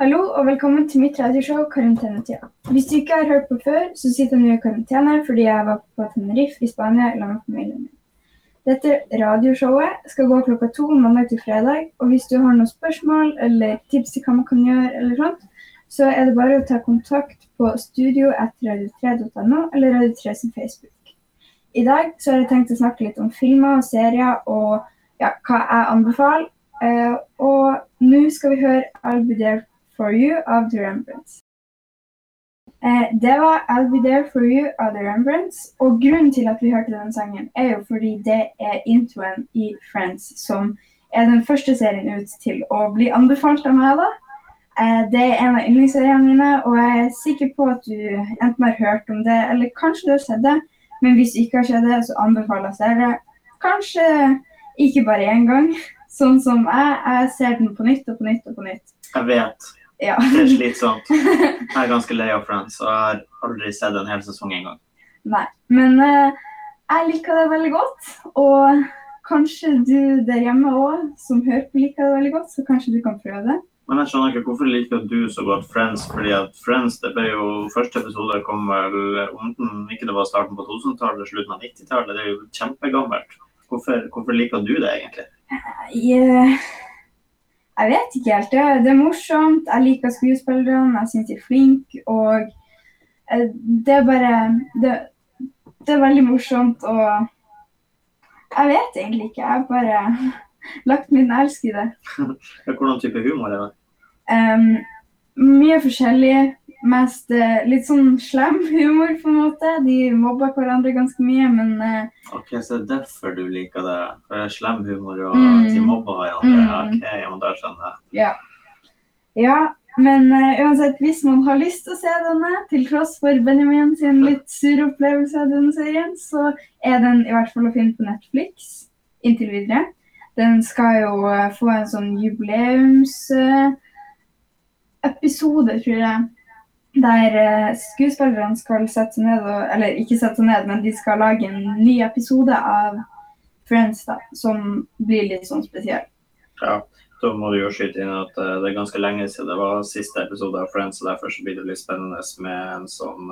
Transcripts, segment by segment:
Hallo og velkommen til mitt radioshow Karantenetida. Hvis du ikke har hørt på før, så sitter jeg nå i karantene fordi jeg var på Tenerife i Spania sammen med familien min. Dette radioshowet skal gå klokka to mandag til fredag, og hvis du har noen spørsmål eller tips til hva man kan gjøre, eller sånt, så er det bare å ta kontakt på studio etter radio3.no eller Radio3 sin Facebook. I dag så har jeg tenkt å snakke litt om filmer og serier og ja, hva jeg anbefaler. Eh, og nå skal vi høre Albu There For You av The Rembrandts. Eh, det var I'll Be There For You av The Rembrandts. Og grunnen til at vi hørte den sangen, er jo fordi det er introen i Friends, som er den første serien ut til å bli anbefalt av meg. da. Eh, det er en av yndlingsseriene mine, og jeg er sikker på at du enten har hørt om det, eller kanskje du har sett det. Men hvis du ikke har sett det, så anbefaler jeg det. Kanskje ikke bare én gang, sånn som jeg. Jeg ser den på nytt og på nytt og på nytt. Jeg vet. Ja. Det er slitsomt. Jeg er ganske lei av Friends, og jeg har aldri sett en hel sesong engang. Nei. Men uh, jeg liker det veldig godt. Og kanskje du der hjemme òg, som hører på, liker det veldig godt, så kanskje du kan prøve det. Men jeg skjønner ikke hvorfor liker du så godt Friends? Fordi at Friends, det ble jo Første episode kom vel enten ikke det var starten på 2000-tallet, slutten av 90-tallet. Det er jo kjempegammelt. Hvorfor, hvorfor liker du det egentlig? Jeg, jeg vet ikke helt. Det, det er morsomt. Jeg liker skuespillerne. Jeg syns de er flinke. Og eh, det er bare det, det er veldig morsomt. Og jeg vet egentlig ikke. Jeg har bare lagt min elsk i det. Hvordan type humor er det? Um, mye forskjellig. Mest eh, litt sånn slem humor, på en måte. De mobber hverandre ganske mye, men eh, Ok, Så det er derfor du liker det? For det er slem humor og Mm. de mobber hverandre? Mm. Ok, ja, men da skjønner jeg. Ja. ja men uh, uansett, hvis man har lyst til å se denne, til tross for Benjamin sin litt sure opplevelse av denne serien, så er den i hvert fall å finne på Netflix inntil videre. Den skal jo få en sånn jubileumsepisode, tror jeg. Der eh, skuespillerne skal sette seg ned, og, eller ikke sette seg ned, men de skal lage en ny episode av Friends, da, som blir litt sånn spesiell. Ja, da må du jo skyte inn at uh, det er ganske lenge siden det var siste episode av Friends, og derfor så blir det litt spennende med en sånn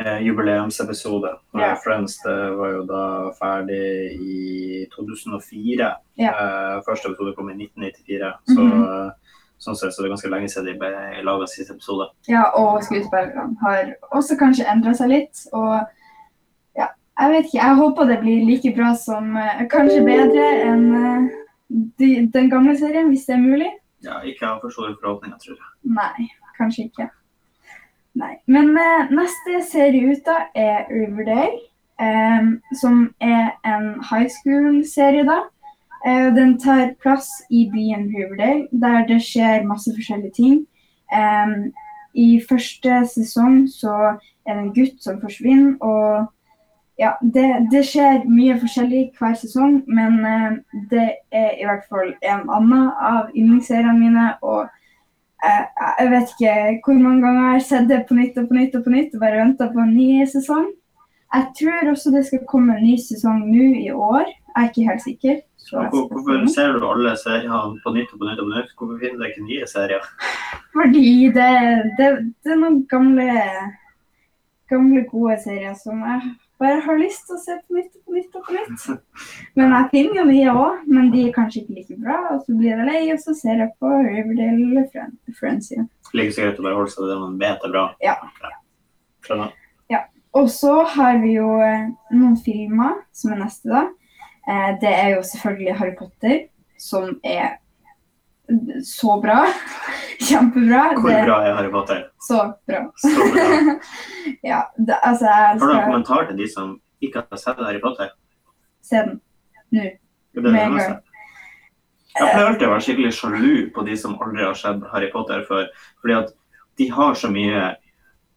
eh, jubileumsepisode. Ja. Friends det var jo da ferdig i 2004. Ja. Uh, første episode kom i 1994, så Mm eh, sånn sett så er ganske lenge siden de ble laga siste episode. Ja, og skuespillerne har også kanskje endra seg litt. Og ja, jeg vet ikke. Jeg håper det blir like bra som eh, Kanskje bedre enn eh, de, den gamle serien, hvis det er mulig. Ja, ikke ha for store forhåpninger, tror jeg. Nei, kanskje ikke. Nei. Men eh, neste serie ut da er Riverdale, eh, som er en high school-serie, da. Eh, den tar plass i byen Riverdale, der det skjer masse forskjellige ting. Um, I første sesong så er det en gutt som forsvinner, og ja, det, det skjer mye forskjellig hver sesong, men uh, det er i hvert fall en annen av yndlingsseriene mine. og jeg, jeg vet ikke hvor mange ganger jeg har sett det på nytt og på nytt og på nytt og bare venta på en ny sesong. Jeg tror også det skal komme en ny sesong nå i år. Jeg er ikke helt sikker. Hvorfor ser du alle seriene på nytt og på nytt og på nytt? Hvorfor finner du ikke nye serier? Fordi det, det, det er noen gamle, gamle, gode serier som jeg bare har lyst til å se på nytt og på nytt og på nytt. Men jeg finner jo nye òg, men de er kanskje ikke like bra. Og så blir jeg lei, og så ser jeg på Riverdale eller Friend- Friends igjen. Like så greit å bare holde seg til det man vet er bra. Ja. Skjønner. Og så har vi jo eh, noen filmer som er neste, da. Eh, det er jo selvfølgelig Harry Potter, som er så bra. Kjempebra. Hvor Det- bra er Harry Potter? Så bra. Så bra. ja, det, altså, jeg Har du noen kommentar til de som ikke har sett Harry Potter? Se den nå. Med en gang. Jeg pleier alltid å være skikkelig sjalu på de som aldri har sett Harry Potter før. Fordi at de har så mye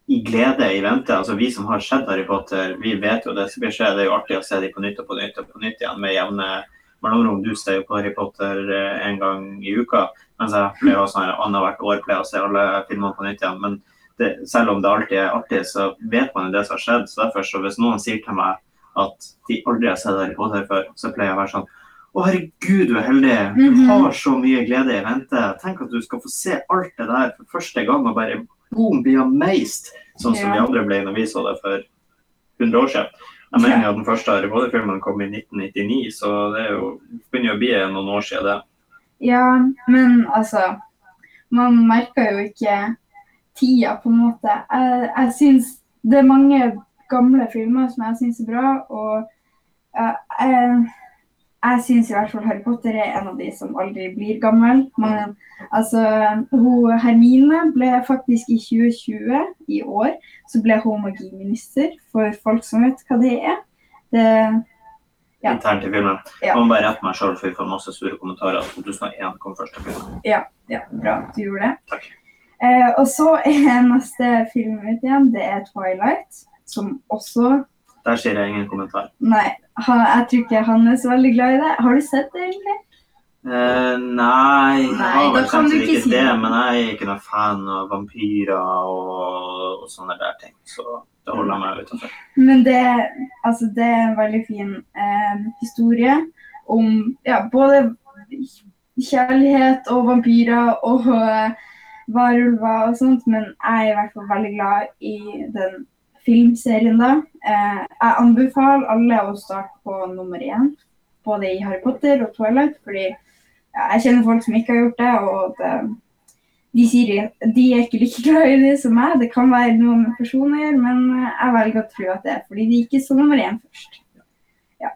i glede i vente. Altså Vi som har sett Harry Potter, vi vet jo det skal skje. Det er jo artig å se dem på nytt og på nytt og på nytt igjen med jevne mellomrom. Du ser jo på Harry Potter eh, en gang i uka, mens jeg pleier å sånn annethvert år pleier å se alle filmene på nytt igjen. Men det, selv om det alltid er artig, så vet man jo det som har skjedd. Så derfor, så hvis noen sier til meg at de aldri har sett Harry Potter før, så pleier jeg å være sånn Å, herregud, du er heldig. Du Mhm. har så mye glede i vente. Tenk at du skal få se alt det der for første gang og bare boom, bli amazed. Sånn som Ja. vi andre ble når vi så det for 100 år siden. Jeg mener at den første Harry Potter-filmen kom i 1999, så det er jo, begynner jo å bli noen år siden det. Ja, men altså Man merker jo ikke tida, på en måte. Jeg, jeg syns det er mange gamle filmer som jeg syns er bra, og eh, jeg, jeg syns i hvert fall Harry Potter er en av de som aldri blir gammel. Men altså, hun, Hermine ble faktisk i 2020, i år, så ble hun magiminister, for folk som vet hva det er. Det, Ja. Internt i filmen. Ja. Jeg må bare rette meg sjøl, for vi får masse sure kommentarer. 2001 kom første film. ja, bra du gjorde det. Takk. Eh, og så er neste film ut igjen, det er Twilight, som også Der sier jeg ingen kommentar. Nei, han, jeg tror ikke han er så veldig glad i det. Har du sett det, egentlig? Eh, nei, jeg Nei, har da vel kan sett du ikke ikke si det, det. men jeg er ikke noen fan av vampyrer og, og sånne der ting. Så det holder jeg meg utenfor. Men det, altså, det er en veldig fin eh, historie om ja, både kjærlighet og vampyrer og eh, varulver og sånt, men jeg er i hvert fall veldig glad i den filmserien da. Eh, jeg anbefaler alle å starte på nummer én, både i Harry Potter og Twilight, fordi ja, jeg kjenner folk som ikke har gjort det, og det, de sier de er ikke like glad i det som meg. Det kan være noe med personer, men eh, jeg velger å tro at det er fordi de ikke så nummer én først. Ja.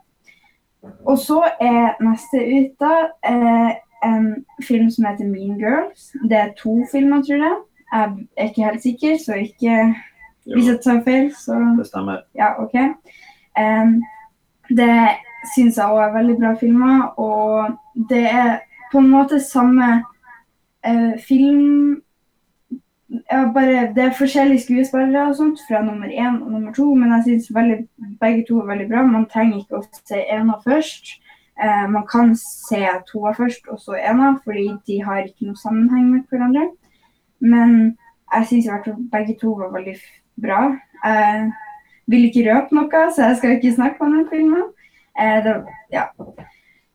Og så er neste ut da eh, en film som heter Mean Girls. Det er to filmer, tror jeg. Jeg er ikke helt sikker, så ikke hvis jeg tar feil, så Det stemmer. ja, OK. Um, det syns jeg òg er veldig bra filmer, og det er på en måte samme uh, film ja, bare, Det er forskjellige skuespillere og sånt fra nummer én og nummer to, men jeg syns begge to er veldig bra. Man trenger ikke å se ena først. Uh, man kan se toa først og så ena, fordi de har ikke noe sammenheng med hverandre. Men jeg syns begge to var veldig bra. Jeg vil ikke røpe noe, så jeg skal ikke snakke om den filmen. Eh, det, ja.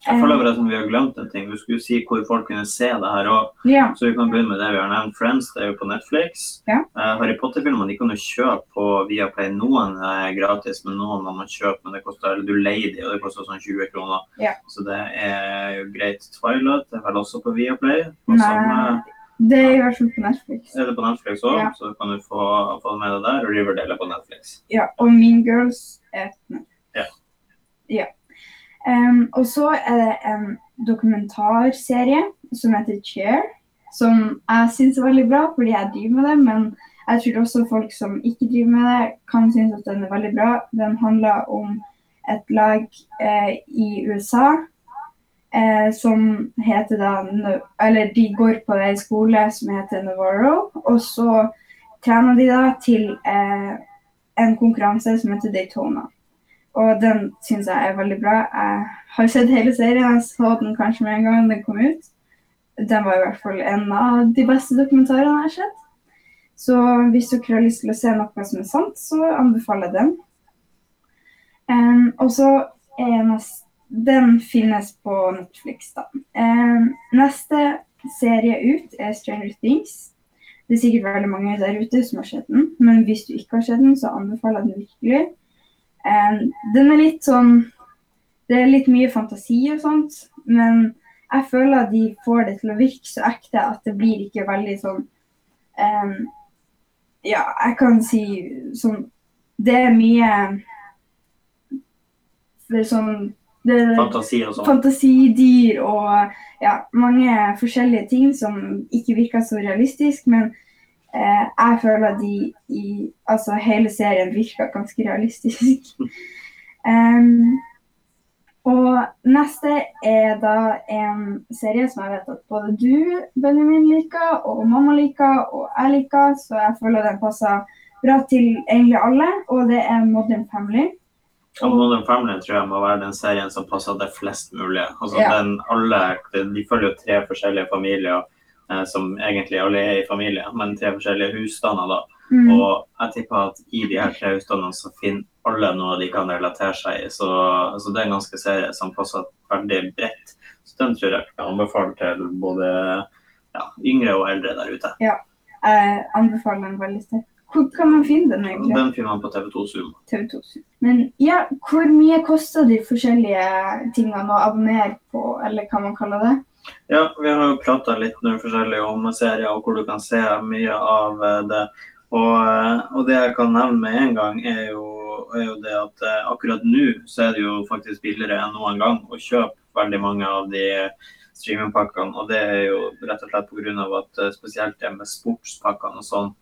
Jeg føler bare at vi har glemt en ting. Vi skulle si hvor folk kunne se det her òg. ja. Så vi kan begynne med det vi har nevnt. Friends det er jo på Netflix. Ja. Eh, Harry Potter-filmene kan du kjøpe på Viaplay. Noen er gratis, men noen må man kjøpe. Men det koster, eller du leier de, og det koster sånn 20 kroner. Ja. Så det er jo greit. Twilight er vel også på Viaplay. Nei. samme- Det er i hvert fall på Netflix. er det på Netflix òg, Ja. så kan du få, få med deg der. Riverdale er på Netflix. Ja, og Mean Girls er på Netflix. Ja. ja. Um, og så er det en dokumentarserie som heter Chair, som jeg syns er veldig bra fordi jeg driver med det, men jeg tror også folk som ikke driver med det, kan synes at den er veldig bra. Den handler om et lag eh, i USA eh, som heter da Eller de går på en skole som heter Navarro, og så trener de da til eh, en konkurranse som heter Daytona. Og den syns jeg er veldig bra. Jeg har sett hele serien, jeg så den kanskje med en gang den kom ut. Den var i hvert fall en av de beste dokumentarene jeg har sett. Så hvis dere har lyst til å se noe som er sant, så anbefaler jeg den. Um, og så er nest, Den finnes på Netflix, da. Eh, neste serie ut er Stranger Things. Det er sikkert veldig mange der ute som har sett den, men hvis du ikke har sett den, så anbefaler jeg den virkelig. Eh, den er litt sånn Det er litt mye fantasi og sånt, men jeg føler at de får det til å virke så ekte at det blir ikke veldig sånn eh, Ja, jeg kan si sånn Det er mye det er sånn det, Fantasi og sånn. fantasidyr og ja, mange forskjellige ting som ikke virker så realistisk, men eh, jeg føler at de i altså hele serien virker ganske realistisk. um, og neste er da en serie som jeg vet at både du, Benjamin, liker, og mamma liker, og jeg liker, så jeg føler den passer bra til egentlig alle, og det er Modern Family. Og Modern Family tror jeg må være den serien som passer til flest mulig. Altså, Ja. den alle, de følger jo tre forskjellige familier eh, som egentlig alle er i familie, men tre forskjellige husstander. da. Mm. Og jeg tipper at i de her tre husstandene så finner alle noe de kan relatere seg i. Så, så det er en ganske serie som passer veldig bredt. Så den tror jeg jeg kan anbefale til både ja, yngre og eldre der ute. Jeg anbefaler den veldig sterkt. Hvor kan man finne den egentlig? Den finner man på TV2 Zoom. TV 2. Zoom. Men ja, hvor mye koster de forskjellige tingene å abonnere på, eller hva man kaller det? Ja, vi har jo prata litt nå forskjellig om serier og hvor du kan se mye av eh, det. Og, eh, og det jeg kan nevne med en gang, er jo, er jo det at eh, akkurat nå så er det jo faktisk billigere enn noen gang å kjøpe veldig mange av de streamingpakkene. Og det er jo rett og slett pga. at spesielt det med sportspakkene og sånn.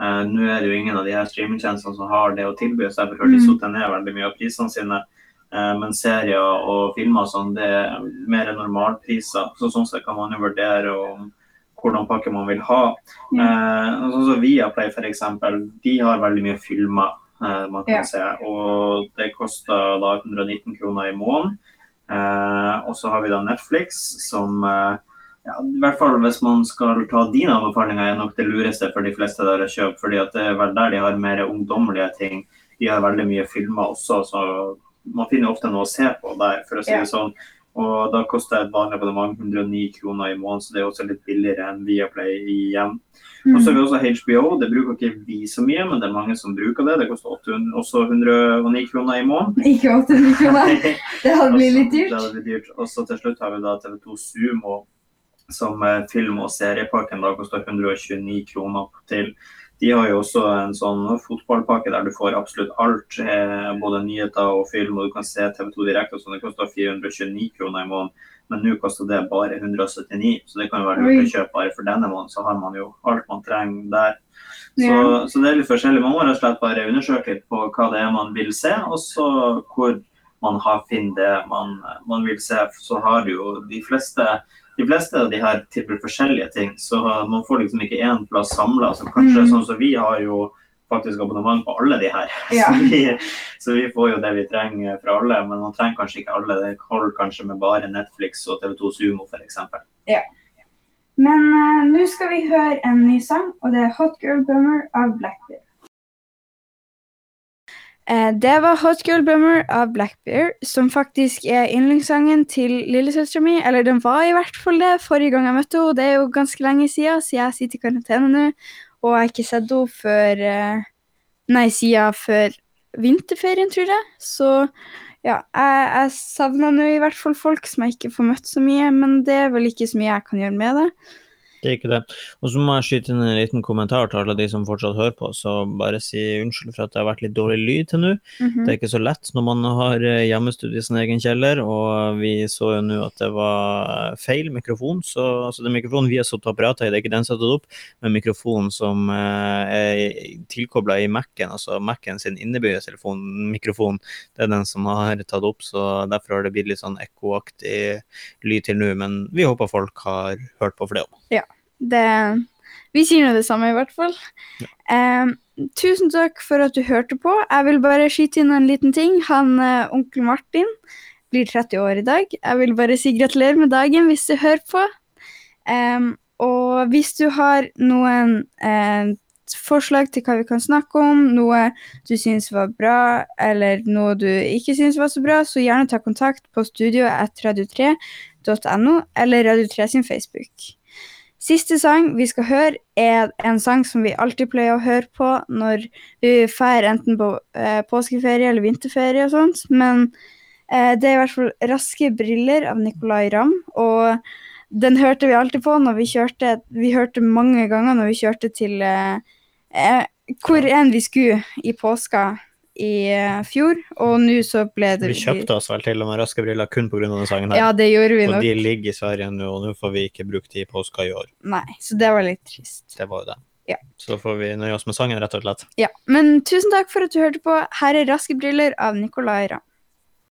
Eh, nå er det jo ingen av de her streamingtjenestene som har det å tilby, så jeg har de Mm. satt ned veldig mye av prisene sine. Uh, men serier og filmer sånn, det er mer normalpriser. Så sånn sett kan man jo vurdere om hvordan pakke man vil ha. Ja. Eh, sånn som Viaplay f.eks., de har veldig mye filmer man kan Ja. se. Og det koster da 119 kroner i måneden. Og så har vi da Netflix, som eh, ja, i hvert fall hvis man skal ta dine anbefalinger, er nok det lureste for de fleste der å kjøpe. fordi at det er vel der de har mer ungdommelige ting. De har veldig mye filmer også, så man finner ofte noe å se på der, for å si Ja. det sånn. Og da koster et vanlig abonnement 109 kroner i måneden, så det er også litt billigere enn Viaplay igjen. Og så har Mm. vi også HBO. Det bruker ikke vi så mye, men det er mange som bruker det. Det koster 800, også 109 kroner i måneden. Ikke 800 kroner. Det hadde blitt litt dyrt. Det hadde blitt dyrt. Og så til slutt har vi da TV2 Sumo, som eh, film- og seriepakken da koster 129 kroner til. De har jo også en sånn fotballpakke der du får absolutt alt. Eh, både nyheter og film, og du kan se TV2 direkte. og sånn. Det koster 429 kroner i måneden. Men nå koster det bare 179, så det kan jo være lurt å kjøpe bare for denne måneden. Så har man jo alt man trenger der. Så, så det er litt forskjellig. Man må rett og slett bare undersøke litt på hva det er man vil se, og så hvor man har finner det man, man vil se. Så har jo de fleste de fleste av de her tilbyr forskjellige ting, så man får liksom ikke én plass samla. Så kanskje Mm. sånn som vi har jo faktisk abonnement på alle de her. Ja. Så, vi, så vi får jo det vi trenger fra alle, men man trenger kanskje ikke alle. Det holder kanskje med bare Netflix og TV2 Sumo f.eks. Men uh, nå skal vi høre en ny sang, og det er Hot Girl Bummer av Blackbeard. Eh, det var Hot Girl Bummer av Blackbear, som faktisk er yndlingssangen til lillesøstera mi. Eller den var i hvert fall det forrige gang jeg møtte henne. Det er jo ganske lenge siden, så jeg sitter i karantene nå. Og jeg har ikke sett henne før eh, Nei, siden før vinterferien, tror jeg. Så ja, jeg, jeg savner nå i hvert fall folk som jeg ikke får møtt så mye, men det er vel ikke så mye jeg kan gjøre med det. Det er ikke det. Og så må jeg skyte inn en liten kommentar til alle de som fortsatt hører på. Så bare si unnskyld for at det har vært litt dårlig lyd til nå. Mhm. Det er ikke så lett når man har hjemmestudie i sin egen kjeller, og vi så jo nå at det var feil mikrofon. Så altså den mikrofonen vi har satt apparatet i, det er ikke den som er tatt opp, men mikrofonen som eh, er tilkobla i Mac-en, altså Mac-en sin innebygde mikrofon, det er den som har tatt opp, så derfor har det blitt litt sånn ekkoaktig lyd til nå. Men vi håper folk har hørt på for det òg. Det, vi sier nå det samme, i hvert fall. Eh, tusen takk for at du hørte på. Jeg vil bare skyte inn en liten ting. Han, eh, Onkel Martin blir 30 år i dag. Jeg vil bare si gratulerer med dagen hvis du hører på. Em, og hvis du har noen eh, forslag til hva vi kan snakke om, noe du syns var bra, eller noe du ikke syns var så bra, så gjerne ta kontakt på studio.radio3.no eller Radio3 sin Facebook. Siste sang vi skal høre, er en sang som vi alltid pleier å høre på når vi drar enten på eh, påskeferie eller vinterferie og sånt. Men eh, det er i hvert fall 'Raske briller' av Nicolay Ramm. Og den hørte vi alltid på når vi kjørte Vi hørte mange ganger når vi kjørte til eh, eh, hvor enn vi skulle i påska i fjor. Og nå så ble det Vi kjøpte oss vel til og med raske briller kun pga. denne sangen her. Ja, det gjorde vi og nok. de ligger i Sverige nå, og nå får vi ikke brukt de i påska i år. Nei, så det var litt trist. Det var jo det. Ja. Så får vi nøye oss med sangen, rett og slett. Ja, men tusen takk for at du hørte på. Her er Raske briller av Nicolay Ramm.